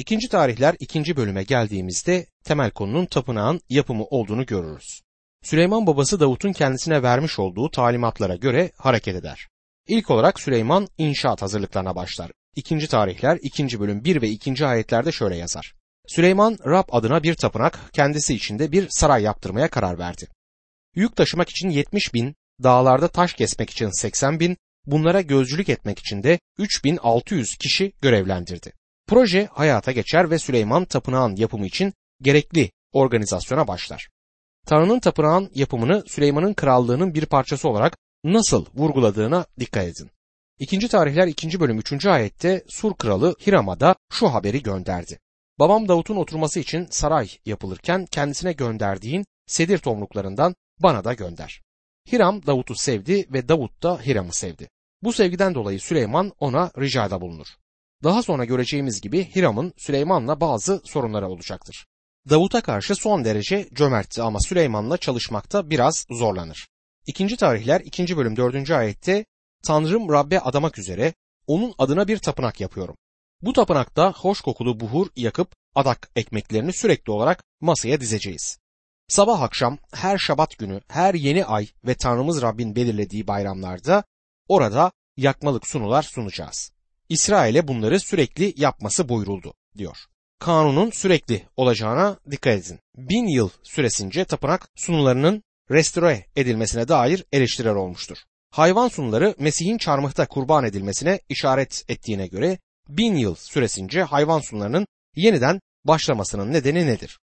İkinci tarihler ikinci bölüme geldiğimizde temel konunun tapınağın yapımı olduğunu görürüz. Süleyman babası Davut'un kendisine vermiş olduğu talimatlara göre hareket eder. İlk olarak Süleyman inşaat hazırlıklarına başlar. İkinci tarihler ikinci bölüm 1 ve 2. ayetlerde şöyle yazar. Süleyman Rab adına bir tapınak kendisi içinde bir saray yaptırmaya karar verdi. Yük taşımak için 70 bin, dağlarda taş kesmek için 80 bin, bunlara gözcülük etmek için de 3600 kişi görevlendirdi. Proje hayata geçer ve Süleyman tapınağın yapımı için gerekli organizasyona başlar. Tanrı'nın tapınağın yapımını Süleyman'ın krallığının bir parçası olarak nasıl vurguladığına dikkat edin. İkinci tarihler 2. bölüm 3. ayette Sur kralı Hiram'a da şu haberi gönderdi. Babam Davut'un oturması için saray yapılırken kendisine gönderdiğin sedir tomruklarından bana da gönder. Hiram Davut'u sevdi ve Davut da Hiram'ı sevdi. Bu sevgiden dolayı Süleyman ona ricada bulunur. Daha sonra göreceğimiz gibi Hiram'ın Süleyman'la bazı sorunları olacaktır. Davut'a karşı son derece cömertti ama Süleyman'la çalışmakta biraz zorlanır. İkinci tarihler 2. bölüm 4. ayette Tanrım Rabbe adamak üzere onun adına bir tapınak yapıyorum. Bu tapınakta hoş kokulu buhur yakıp adak ekmeklerini sürekli olarak masaya dizeceğiz. Sabah akşam her şabat günü, her yeni ay ve Tanrımız Rabbin belirlediği bayramlarda orada yakmalık sunular sunacağız. İsrail'e bunları sürekli yapması buyuruldu diyor. Kanunun sürekli olacağına dikkat edin. Bin yıl süresince tapınak sunularının restore edilmesine dair eleştiriler olmuştur. Hayvan sunuları Mesih'in çarmıhta kurban edilmesine işaret ettiğine göre bin yıl süresince hayvan sunularının yeniden başlamasının nedeni nedir?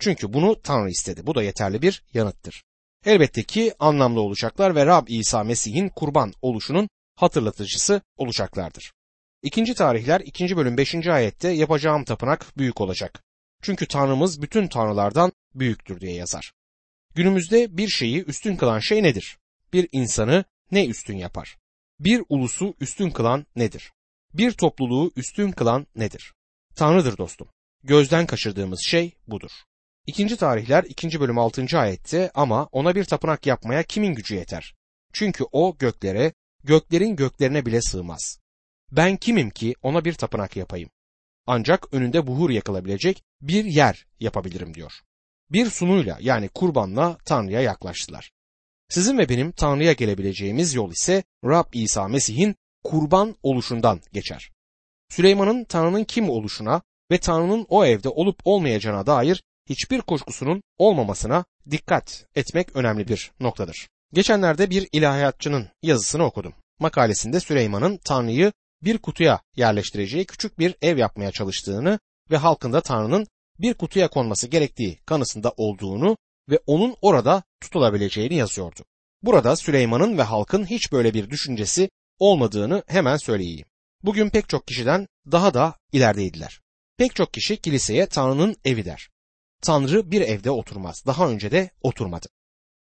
Çünkü bunu Tanrı istedi. Bu da yeterli bir yanıttır. Elbette ki anlamlı olacaklar ve Rab İsa Mesih'in kurban oluşunun hatırlatıcısı olacaklardır. İkinci tarihler 2. bölüm 5. ayette yapacağım tapınak büyük olacak. Çünkü Tanrımız bütün tanrılardan büyüktür diye yazar. Günümüzde bir şeyi üstün kılan şey nedir? Bir insanı ne üstün yapar? Bir ulusu üstün kılan nedir? Bir topluluğu üstün kılan nedir? Tanrıdır dostum. Gözden kaçırdığımız şey budur. İkinci tarihler 2. bölüm 6. ayette ama ona bir tapınak yapmaya kimin gücü yeter? Çünkü o göklere, göklerin göklerine bile sığmaz. Ben kimim ki ona bir tapınak yapayım? Ancak önünde buhur yakılabilecek bir yer yapabilirim diyor. Bir sunuyla yani kurbanla Tanrı'ya yaklaştılar. Sizin ve benim Tanrı'ya gelebileceğimiz yol ise Rab İsa Mesih'in kurban oluşundan geçer. Süleyman'ın Tanrı'nın kim oluşuna ve Tanrı'nın o evde olup olmayacağına dair hiçbir kuşkusunun olmamasına dikkat etmek önemli bir noktadır. Geçenlerde bir ilahiyatçının yazısını okudum. Makalesinde Süleyman'ın Tanrı'yı bir kutuya yerleştireceği küçük bir ev yapmaya çalıştığını ve halkında Tanrı'nın bir kutuya konması gerektiği kanısında olduğunu ve onun orada tutulabileceğini yazıyordu. Burada Süleyman'ın ve halkın hiç böyle bir düşüncesi olmadığını hemen söyleyeyim. Bugün pek çok kişiden daha da ilerideydiler. Pek çok kişi kiliseye Tanrı'nın evi der. Tanrı bir evde oturmaz. Daha önce de oturmadı.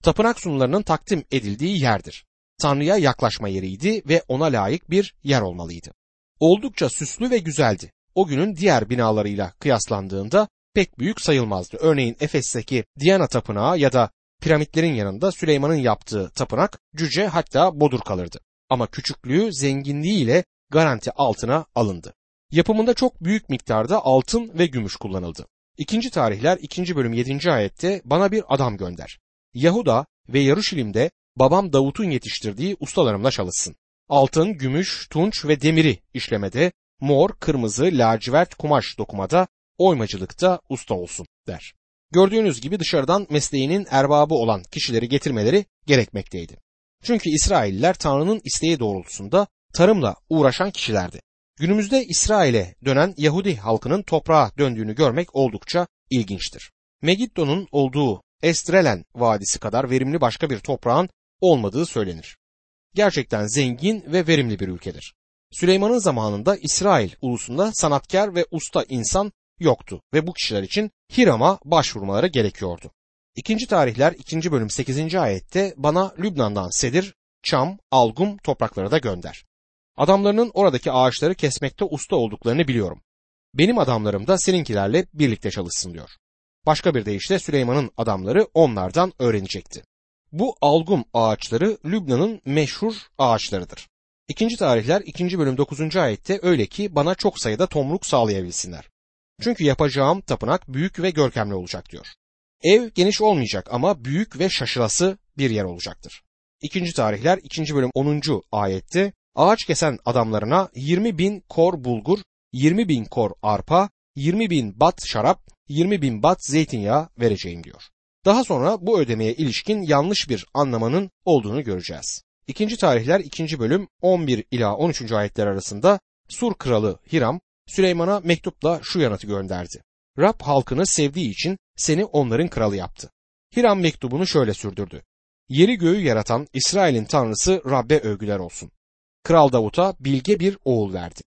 Tapınak sunularının takdim edildiği yerdir. Tanrı'ya yaklaşma yeriydi ve ona layık bir yer olmalıydı. Oldukça süslü ve güzeldi. O günün diğer binalarıyla kıyaslandığında pek büyük sayılmazdı. Örneğin Efes'teki Diana tapınağı ya da piramitlerin yanında Süleyman'ın yaptığı tapınak cüce hatta bodur kalırdı. Ama küçüklüğü zenginliğiyle garanti altına alındı. Yapımında çok büyük miktarda altın ve gümüş kullanıldı. İkinci tarihler 2. bölüm 7. ayette bana bir adam gönder. Yahuda ve Yaruşilim'de babam Davut'un yetiştirdiği ustalarımla çalışsın. Altın, gümüş, tunç ve demiri işlemede, mor, kırmızı, lacivert kumaş dokumada, oymacılıkta usta olsun der. Gördüğünüz gibi dışarıdan mesleğinin erbabı olan kişileri getirmeleri gerekmekteydi. Çünkü İsrailliler Tanrı'nın isteği doğrultusunda tarımla uğraşan kişilerdi. Günümüzde İsrail'e dönen Yahudi halkının toprağa döndüğünü görmek oldukça ilginçtir. Megiddo'nun olduğu Estrelen Vadisi kadar verimli başka bir toprağın olmadığı söylenir. Gerçekten zengin ve verimli bir ülkedir. Süleyman'ın zamanında İsrail ulusunda sanatkar ve usta insan yoktu ve bu kişiler için Hiram'a başvurmaları gerekiyordu. İkinci tarihler 2. bölüm 8. ayette bana Lübnan'dan sedir, çam, algum toprakları da gönder. Adamlarının oradaki ağaçları kesmekte usta olduklarını biliyorum. Benim adamlarım da seninkilerle birlikte çalışsın diyor. Başka bir deyişle Süleyman'ın adamları onlardan öğrenecekti. Bu algum ağaçları Lübnan'ın meşhur ağaçlarıdır. İkinci tarihler 2. bölüm 9. ayette öyle ki bana çok sayıda tomruk sağlayabilsinler. Çünkü yapacağım tapınak büyük ve görkemli olacak diyor. Ev geniş olmayacak ama büyük ve şaşılası bir yer olacaktır. İkinci tarihler 2. bölüm 10. ayette ağaç kesen adamlarına 20 bin kor bulgur, 20 bin kor arpa, 20 bin bat şarap, 20 bin bat zeytinyağı vereceğim diyor. Daha sonra bu ödemeye ilişkin yanlış bir anlamanın olduğunu göreceğiz. İkinci tarihler 2. bölüm 11 ila 13. ayetler arasında Sur kralı Hiram Süleyman'a mektupla şu yanıtı gönderdi. Rab halkını sevdiği için seni onların kralı yaptı. Hiram mektubunu şöyle sürdürdü. Yeri göğü yaratan İsrail'in tanrısı Rab'be övgüler olsun. Kral Davut'a bilge bir oğul verdi.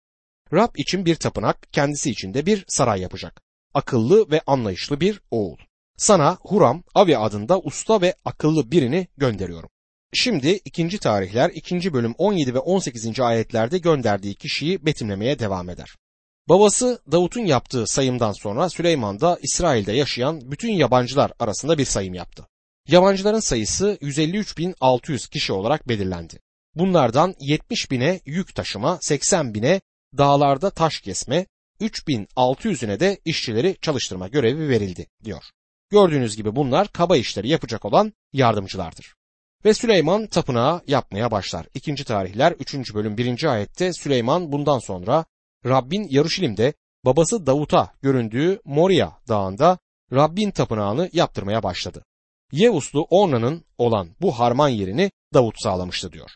Rab için bir tapınak, kendisi için de bir saray yapacak. Akıllı ve anlayışlı bir oğul. Sana Huram Avi adında usta ve akıllı birini gönderiyorum. Şimdi ikinci tarihler 2. bölüm 17 ve 18. ayetlerde gönderdiği kişiyi betimlemeye devam eder. Babası Davut'un yaptığı sayımdan sonra Süleyman da İsrail'de yaşayan bütün yabancılar arasında bir sayım yaptı. Yabancıların sayısı 153.600 kişi olarak belirlendi. Bunlardan 70 bine yük taşıma, 80 bine dağlarda taş kesme, 3600'üne de işçileri çalıştırma görevi verildi diyor. Gördüğünüz gibi bunlar kaba işleri yapacak olan yardımcılardır. Ve Süleyman tapınağı yapmaya başlar. İkinci tarihler 3. bölüm 1. ayette Süleyman bundan sonra Rabbin Yaruşilim'de babası Davut'a göründüğü Moria dağında Rabbin tapınağını yaptırmaya başladı. Yevuslu Orna'nın olan bu harman yerini Davut sağlamıştı diyor.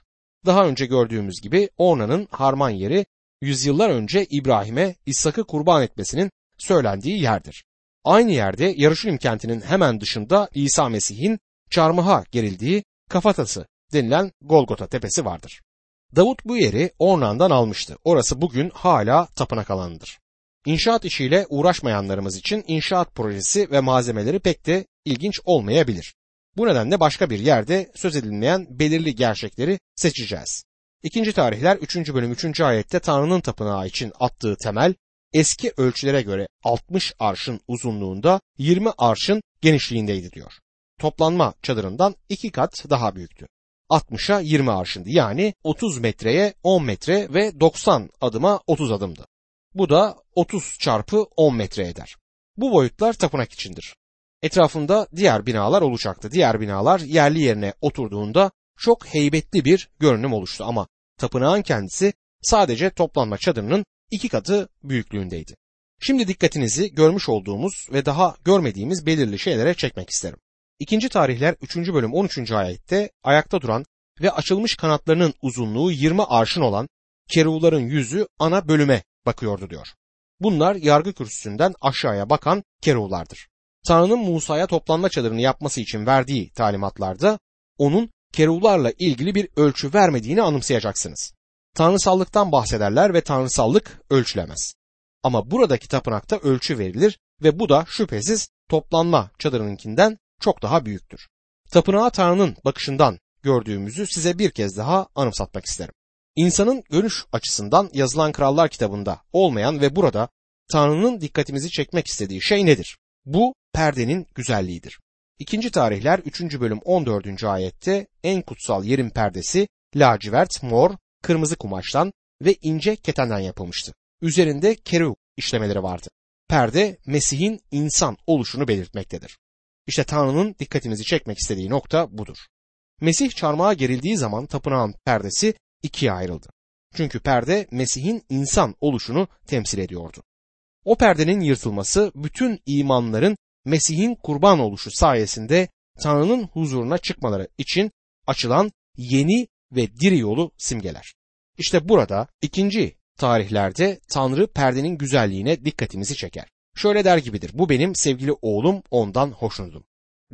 Daha önce gördüğümüz gibi Orna'nın harman yeri yüzyıllar önce İbrahim'e İshak'ı kurban etmesinin söylendiği yerdir. Aynı yerde Yarışilim kentinin hemen dışında İsa Mesih'in çarmıha gerildiği kafatası denilen Golgota tepesi vardır. Davut bu yeri Ornan'dan almıştı. Orası bugün hala tapınak alanıdır. İnşaat işiyle uğraşmayanlarımız için inşaat projesi ve malzemeleri pek de ilginç olmayabilir. Bu nedenle başka bir yerde söz edilmeyen belirli gerçekleri seçeceğiz. İkinci tarihler 3. bölüm 3. ayette Tanrı'nın tapınağı için attığı temel eski ölçülere göre 60 arşın uzunluğunda 20 arşın genişliğindeydi diyor. Toplanma çadırından iki kat daha büyüktü. 60'a 20 arşındı yani 30 metreye 10 metre ve 90 adıma 30 adımdı. Bu da 30 çarpı 10 metre eder. Bu boyutlar tapınak içindir. Etrafında diğer binalar olacaktı. Diğer binalar yerli yerine oturduğunda çok heybetli bir görünüm oluştu ama tapınağın kendisi sadece toplanma çadırının iki katı büyüklüğündeydi. Şimdi dikkatinizi görmüş olduğumuz ve daha görmediğimiz belirli şeylere çekmek isterim. İkinci tarihler 3. bölüm 13. ayette ayakta duran ve açılmış kanatlarının uzunluğu 20 arşın olan keruvların yüzü ana bölüme bakıyordu diyor. Bunlar yargı kürsüsünden aşağıya bakan keruvlardır. Tanrı'nın Musa'ya toplanma çadırını yapması için verdiği talimatlarda onun keruvlarla ilgili bir ölçü vermediğini anımsayacaksınız. Tanrısallıktan bahsederler ve tanrısallık ölçülemez. Ama buradaki tapınakta ölçü verilir ve bu da şüphesiz toplanma çadırınınkinden çok daha büyüktür. Tapınağı Tanrı'nın bakışından gördüğümüzü size bir kez daha anımsatmak isterim. İnsanın görüş açısından yazılan krallar kitabında olmayan ve burada Tanrı'nın dikkatimizi çekmek istediği şey nedir? Bu perdenin güzelliğidir. İkinci tarihler 3. bölüm 14. ayette en kutsal yerin perdesi lacivert, mor, kırmızı kumaştan ve ince ketenden yapılmıştı. Üzerinde keru işlemeleri vardı. Perde Mesih'in insan oluşunu belirtmektedir. İşte Tanrı'nın dikkatimizi çekmek istediği nokta budur. Mesih çarmıha gerildiği zaman tapınağın perdesi ikiye ayrıldı. Çünkü perde Mesih'in insan oluşunu temsil ediyordu. O perdenin yırtılması bütün imanların Mesih'in kurban oluşu sayesinde Tanrı'nın huzuruna çıkmaları için açılan yeni ve diri yolu simgeler. İşte burada ikinci tarihlerde Tanrı perdenin güzelliğine dikkatimizi çeker. Şöyle der gibidir. Bu benim sevgili oğlum ondan hoşnutum.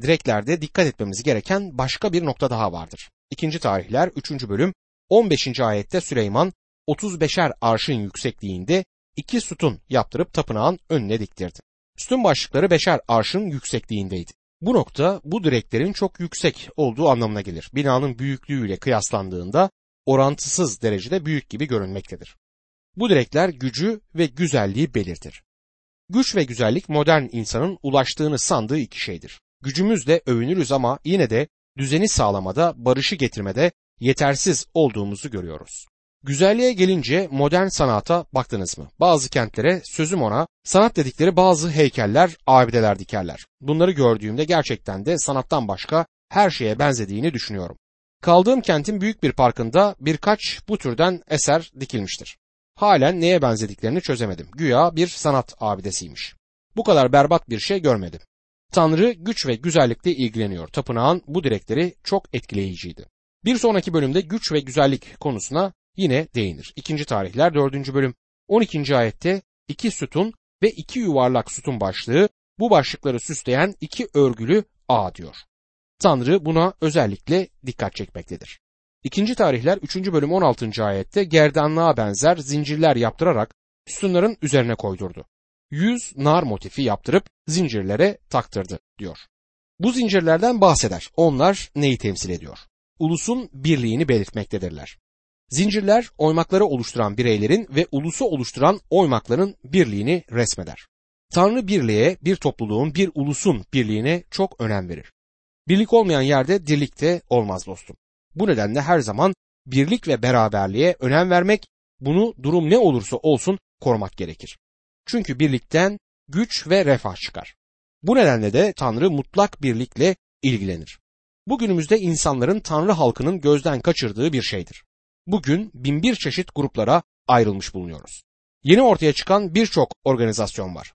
Direklerde dikkat etmemiz gereken başka bir nokta daha vardır. İkinci tarihler 3. bölüm 15. ayette Süleyman 35'er arşın yüksekliğinde iki sütun yaptırıp tapınağın önüne diktirdi. Sütun başlıkları beşer arşın yüksekliğindeydi. Bu nokta bu direklerin çok yüksek olduğu anlamına gelir. Binanın büyüklüğüyle kıyaslandığında orantısız derecede büyük gibi görünmektedir. Bu direkler gücü ve güzelliği belirtir. Güç ve güzellik modern insanın ulaştığını sandığı iki şeydir. Gücümüzle övünürüz ama yine de düzeni sağlamada, barışı getirmede yetersiz olduğumuzu görüyoruz. Güzelliğe gelince modern sanata baktınız mı? Bazı kentlere sözüm ona sanat dedikleri bazı heykeller, abideler dikerler. Bunları gördüğümde gerçekten de sanattan başka her şeye benzediğini düşünüyorum. Kaldığım kentin büyük bir parkında birkaç bu türden eser dikilmiştir. Halen neye benzediklerini çözemedim. Güya bir sanat abidesiymiş. Bu kadar berbat bir şey görmedim. Tanrı güç ve güzellikle ilgileniyor. Tapınağın bu direkleri çok etkileyiciydi. Bir sonraki bölümde güç ve güzellik konusuna yine değinir. İkinci tarihler 4. bölüm 12. ayette iki sütun ve iki yuvarlak sütun başlığı bu başlıkları süsleyen iki örgülü ağ diyor. Tanrı buna özellikle dikkat çekmektedir. İkinci tarihler 3. bölüm 16. ayette gerdanlığa benzer zincirler yaptırarak sütunların üzerine koydurdu. Yüz nar motifi yaptırıp zincirlere taktırdı diyor. Bu zincirlerden bahseder. Onlar neyi temsil ediyor? Ulusun birliğini belirtmektedirler. Zincirler oymakları oluşturan bireylerin ve ulusu oluşturan oymakların birliğini resmeder. Tanrı birliğe, bir topluluğun, bir ulusun birliğine çok önem verir. Birlik olmayan yerde dirlik de olmaz dostum. Bu nedenle her zaman birlik ve beraberliğe önem vermek, bunu durum ne olursa olsun korumak gerekir. Çünkü birlikten güç ve refah çıkar. Bu nedenle de Tanrı mutlak birlikle ilgilenir. Bugünümüzde insanların Tanrı halkının gözden kaçırdığı bir şeydir. Bugün binbir çeşit gruplara ayrılmış bulunuyoruz. Yeni ortaya çıkan birçok organizasyon var.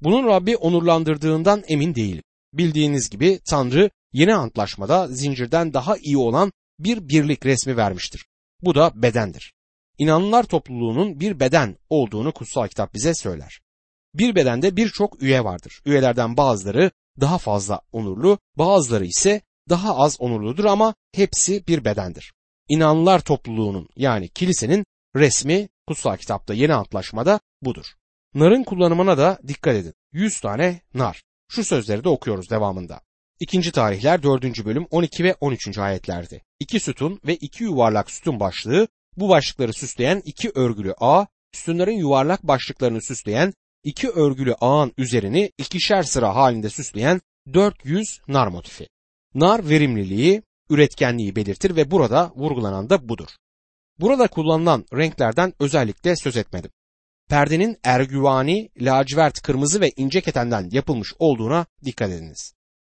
Bunun Rabbi onurlandırdığından emin değilim. Bildiğiniz gibi Tanrı yeni antlaşmada zincirden daha iyi olan bir birlik resmi vermiştir. Bu da bedendir. İnanlılar topluluğunun bir beden olduğunu kutsal kitap bize söyler. Bir bedende birçok üye vardır. Üyelerden bazıları daha fazla onurlu, bazıları ise daha az onurludur ama hepsi bir bedendir. İnanlılar topluluğunun yani kilisenin resmi kutsal kitapta yeni antlaşmada budur. Narın kullanımına da dikkat edin. 100 tane nar. Şu sözleri de okuyoruz devamında. İkinci tarihler 4. bölüm 12 ve 13. ayetlerdi. İki sütun ve iki yuvarlak sütun başlığı bu başlıkları süsleyen iki örgülü ağ, sütunların yuvarlak başlıklarını süsleyen iki örgülü ağın üzerini ikişer sıra halinde süsleyen 400 nar motifi. Nar verimliliği, üretkenliği belirtir ve burada vurgulanan da budur. Burada kullanılan renklerden özellikle söz etmedim. Perdenin ergüvani, lacivert, kırmızı ve ince ketenden yapılmış olduğuna dikkat ediniz.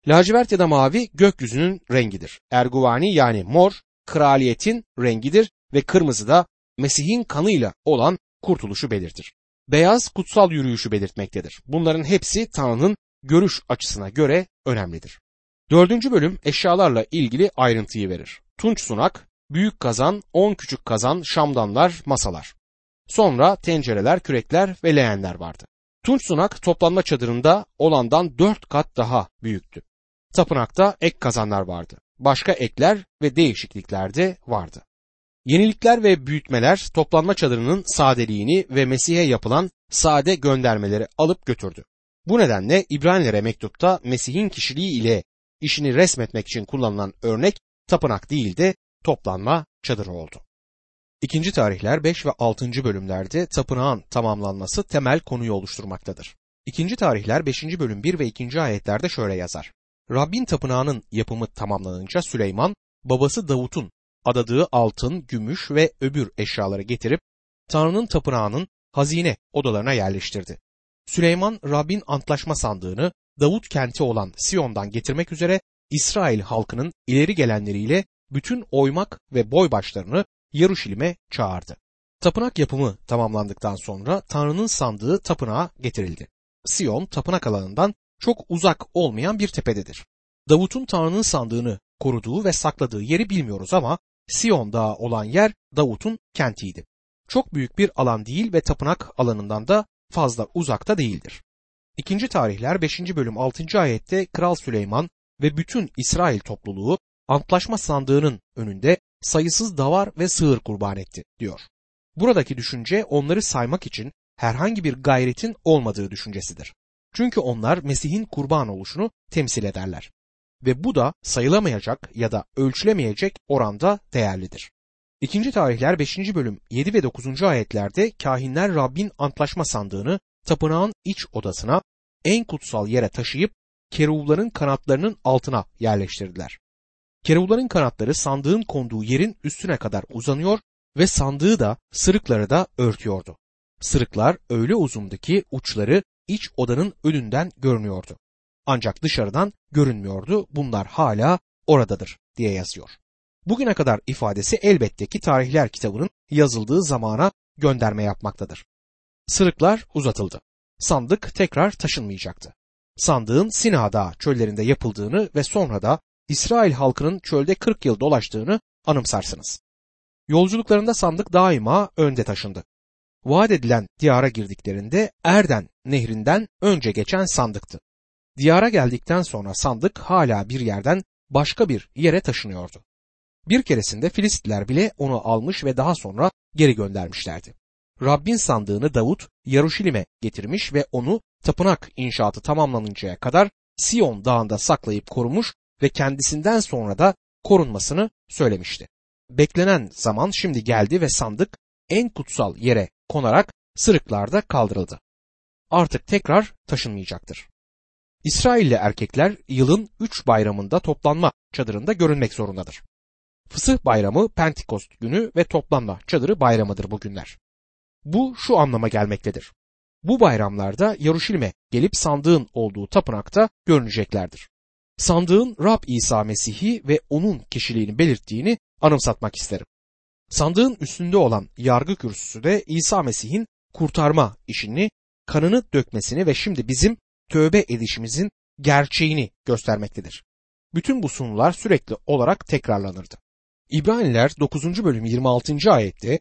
Lacivert ya da mavi gökyüzünün rengidir. Erguvani yani mor kraliyetin rengidir ve kırmızı da Mesih'in kanıyla olan kurtuluşu belirtir. Beyaz kutsal yürüyüşü belirtmektedir. Bunların hepsi Tanrı'nın görüş açısına göre önemlidir. Dördüncü bölüm eşyalarla ilgili ayrıntıyı verir. Tunç sunak, büyük kazan, on küçük kazan, şamdanlar, masalar. Sonra tencereler, kürekler ve leğenler vardı. Tunç sunak toplanma çadırında olandan dört kat daha büyüktü. Tapınakta ek kazanlar vardı. Başka ekler ve değişiklikler de vardı. Yenilikler ve büyütmeler toplanma çadırının sadeliğini ve Mesih'e yapılan sade göndermeleri alıp götürdü. Bu nedenle İbranilere mektupta Mesih'in kişiliği ile işini resmetmek için kullanılan örnek tapınak değil de toplanma çadırı oldu. İkinci tarihler 5 ve 6. bölümlerde tapınağın tamamlanması temel konuyu oluşturmaktadır. İkinci tarihler 5. bölüm 1 ve 2. ayetlerde şöyle yazar. Rabbin tapınağının yapımı tamamlanınca Süleyman babası Davut'un adadığı altın, gümüş ve öbür eşyaları getirip Tanrı'nın tapınağının hazine odalarına yerleştirdi. Süleyman Rabbin antlaşma sandığını Davut kenti olan Siyon'dan getirmek üzere İsrail halkının ileri gelenleriyle bütün oymak ve boy başlarını Yaruşilim'e çağırdı. Tapınak yapımı tamamlandıktan sonra Tanrı'nın sandığı tapınağa getirildi. Siyon tapınak alanından çok uzak olmayan bir tepededir. Davut'un Tanrı'nın sandığını koruduğu ve sakladığı yeri bilmiyoruz ama Siyon Dağı olan yer Davut'un kentiydi. Çok büyük bir alan değil ve tapınak alanından da fazla uzakta değildir. İkinci tarihler 5. bölüm 6. ayette Kral Süleyman ve bütün İsrail topluluğu antlaşma sandığının önünde sayısız davar ve sığır kurban etti diyor. Buradaki düşünce onları saymak için herhangi bir gayretin olmadığı düşüncesidir. Çünkü onlar Mesih'in kurban oluşunu temsil ederler. Ve bu da sayılamayacak ya da ölçülemeyecek oranda değerlidir. İkinci tarihler 5. bölüm 7 ve 9. ayetlerde kahinler Rabbin antlaşma sandığını tapınağın iç odasına en kutsal yere taşıyıp keruvların kanatlarının altına yerleştirdiler. Keruvların kanatları sandığın konduğu yerin üstüne kadar uzanıyor ve sandığı da sırıkları da örtüyordu. Sırıklar öyle uzundu ki uçları iç odanın önünden görünüyordu. Ancak dışarıdan görünmüyordu. Bunlar hala oradadır diye yazıyor. Bugüne kadar ifadesi elbette ki tarihler kitabının yazıldığı zamana gönderme yapmaktadır. Sırıklar uzatıldı. Sandık tekrar taşınmayacaktı. Sandığın Sina Dağı çöllerinde yapıldığını ve sonra da İsrail halkının çölde 40 yıl dolaştığını anımsarsınız. Yolculuklarında sandık daima önde taşındı. Vaat edilen diyara girdiklerinde Erden nehrinden önce geçen sandıktı. Diyara geldikten sonra sandık hala bir yerden başka bir yere taşınıyordu. Bir keresinde Filistliler bile onu almış ve daha sonra geri göndermişlerdi. Rabbin sandığını Davut Yaruşilim'e getirmiş ve onu tapınak inşaatı tamamlanıncaya kadar Sion dağında saklayıp korumuş ve kendisinden sonra da korunmasını söylemişti. Beklenen zaman şimdi geldi ve sandık en kutsal yere konarak sırıklarda kaldırıldı. Artık tekrar taşınmayacaktır. İsrailli erkekler yılın üç bayramında toplanma çadırında görünmek zorundadır. Fısıh bayramı Pentekost günü ve toplanma çadırı bayramıdır bugünler. Bu şu anlama gelmektedir. Bu bayramlarda Yaruşilim'e gelip sandığın olduğu tapınakta görüneceklerdir. Sandığın Rab İsa Mesih'i ve onun kişiliğini belirttiğini anımsatmak isterim. Sandığın üstünde olan yargı kürsüsü de İsa Mesih'in kurtarma işini, kanını dökmesini ve şimdi bizim tövbe edişimizin gerçeğini göstermektedir. Bütün bu sunular sürekli olarak tekrarlanırdı. İbraniler 9. bölüm 26. ayette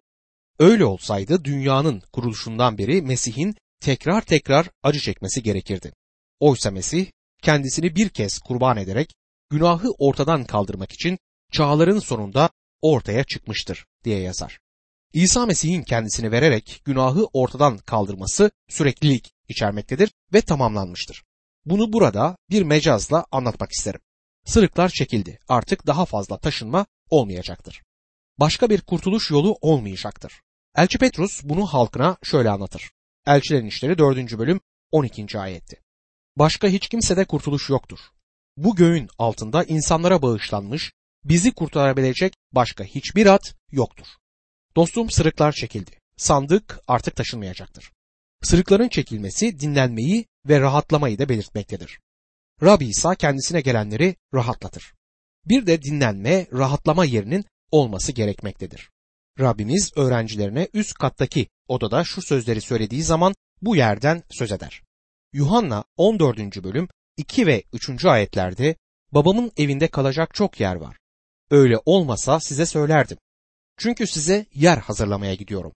öyle olsaydı dünyanın kuruluşundan beri Mesih'in tekrar tekrar acı çekmesi gerekirdi. Oysa Mesih kendisini bir kez kurban ederek günahı ortadan kaldırmak için çağların sonunda ortaya çıkmıştır diye yazar. İsa Mesih'in kendisini vererek günahı ortadan kaldırması süreklilik içermektedir ve tamamlanmıştır. Bunu burada bir mecazla anlatmak isterim. Sırıklar çekildi. Artık daha fazla taşınma olmayacaktır. Başka bir kurtuluş yolu olmayacaktır. Elçi Petrus bunu halkına şöyle anlatır. Elçilerin İşleri 4. bölüm 12. ayetti. Başka hiç kimsede kurtuluş yoktur. Bu göğün altında insanlara bağışlanmış, bizi kurtarabilecek başka hiçbir at yoktur. Dostum sırıklar çekildi. Sandık artık taşınmayacaktır. Sırıkların çekilmesi dinlenmeyi ve rahatlamayı da belirtmektedir. Rabbi İsa kendisine gelenleri rahatlatır. Bir de dinlenme, rahatlama yerinin olması gerekmektedir. Rabbimiz öğrencilerine üst kattaki odada şu sözleri söylediği zaman bu yerden söz eder. Yuhanna 14. bölüm 2 ve 3. ayetlerde babamın evinde kalacak çok yer var. Öyle olmasa size söylerdim. Çünkü size yer hazırlamaya gidiyorum.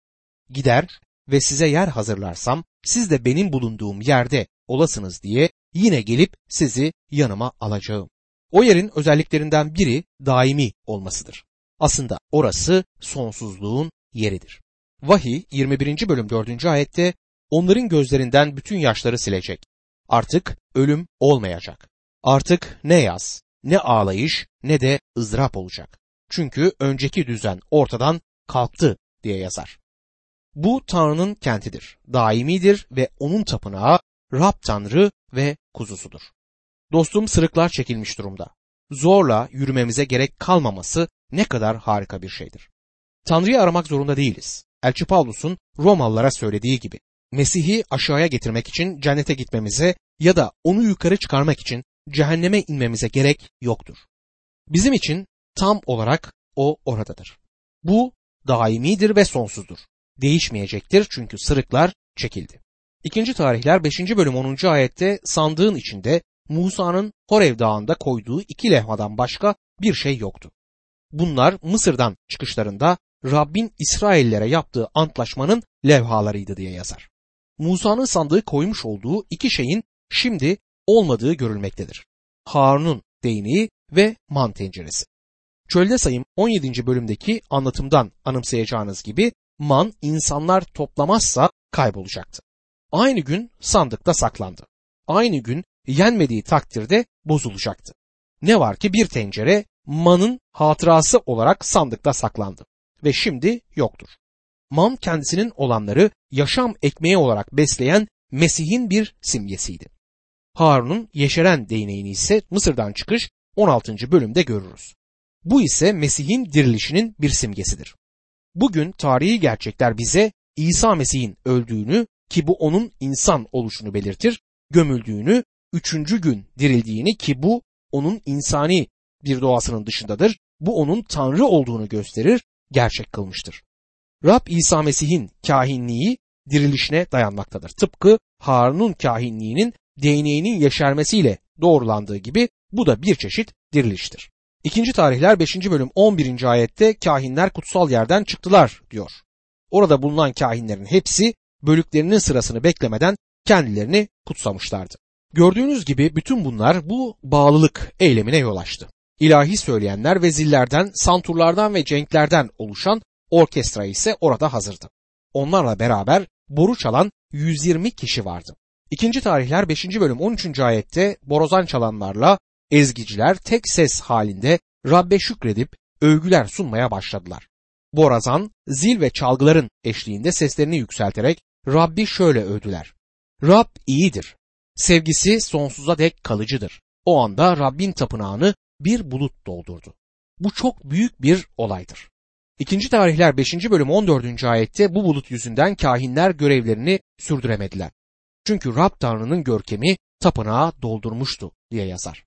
Gider ve size yer hazırlarsam siz de benim bulunduğum yerde olasınız diye yine gelip sizi yanıma alacağım. O yerin özelliklerinden biri daimi olmasıdır. Aslında orası sonsuzluğun yeridir. Vahiy 21. bölüm 4. ayette onların gözlerinden bütün yaşları silecek. Artık ölüm olmayacak. Artık ne yaz, ne ağlayış ne de ızdırap olacak. Çünkü önceki düzen ortadan kalktı diye yazar. Bu Tanrı'nın kentidir, daimidir ve onun tapınağı Rab Tanrı ve kuzusudur. Dostum sırıklar çekilmiş durumda. Zorla yürümemize gerek kalmaması ne kadar harika bir şeydir. Tanrı'yı aramak zorunda değiliz. Elçi Pavlus'un Romalılara söylediği gibi Mesih'i aşağıya getirmek için cennete gitmemize ya da onu yukarı çıkarmak için cehenneme inmemize gerek yoktur. Bizim için tam olarak o oradadır. Bu daimidir ve sonsuzdur. Değişmeyecektir çünkü sırıklar çekildi. İkinci tarihler 5. bölüm 10. ayette sandığın içinde Musa'nın Horev dağında koyduğu iki lehvadan başka bir şey yoktu. Bunlar Mısır'dan çıkışlarında Rabbin İsraillere yaptığı antlaşmanın levhalarıydı diye yazar. Musa'nın sandığı koymuş olduğu iki şeyin şimdi olmadığı görülmektedir. Harun'un değneği ve man tenceresi. Çölde sayım 17. bölümdeki anlatımdan anımsayacağınız gibi man insanlar toplamazsa kaybolacaktı. Aynı gün sandıkta saklandı. Aynı gün yenmediği takdirde bozulacaktı. Ne var ki bir tencere manın hatırası olarak sandıkta saklandı ve şimdi yoktur. Man kendisinin olanları yaşam ekmeği olarak besleyen Mesih'in bir simgesiydi. Harun'un yeşeren değneğini ise Mısır'dan çıkış 16. bölümde görürüz. Bu ise Mesih'in dirilişinin bir simgesidir. Bugün tarihi gerçekler bize İsa Mesih'in öldüğünü ki bu onun insan oluşunu belirtir, gömüldüğünü, üçüncü gün dirildiğini ki bu onun insani bir doğasının dışındadır, bu onun Tanrı olduğunu gösterir, gerçek kılmıştır. Rab İsa Mesih'in kahinliği dirilişine dayanmaktadır. Tıpkı Harun'un kahinliğinin değneğinin yeşermesiyle doğrulandığı gibi bu da bir çeşit diriliştir. İkinci tarihler 5. bölüm 11. ayette kahinler kutsal yerden çıktılar diyor. Orada bulunan kahinlerin hepsi bölüklerinin sırasını beklemeden kendilerini kutsamışlardı. Gördüğünüz gibi bütün bunlar bu bağlılık eylemine yol açtı. İlahi söyleyenler ve zillerden, santurlardan ve cenklerden oluşan orkestra ise orada hazırdı. Onlarla beraber boru çalan 120 kişi vardı. İkinci tarihler 5. bölüm 13. ayette borazan çalanlarla ezgiciler tek ses halinde Rabbe şükredip övgüler sunmaya başladılar. Borazan, zil ve çalgıların eşliğinde seslerini yükselterek Rabbi şöyle övdüler. Rab iyidir. Sevgisi sonsuza dek kalıcıdır. O anda Rabbin tapınağını bir bulut doldurdu. Bu çok büyük bir olaydır. İkinci tarihler 5. bölüm 14. ayette bu bulut yüzünden kahinler görevlerini sürdüremediler. Çünkü Rab Tanrı'nın görkemi tapınağı doldurmuştu diye yazar.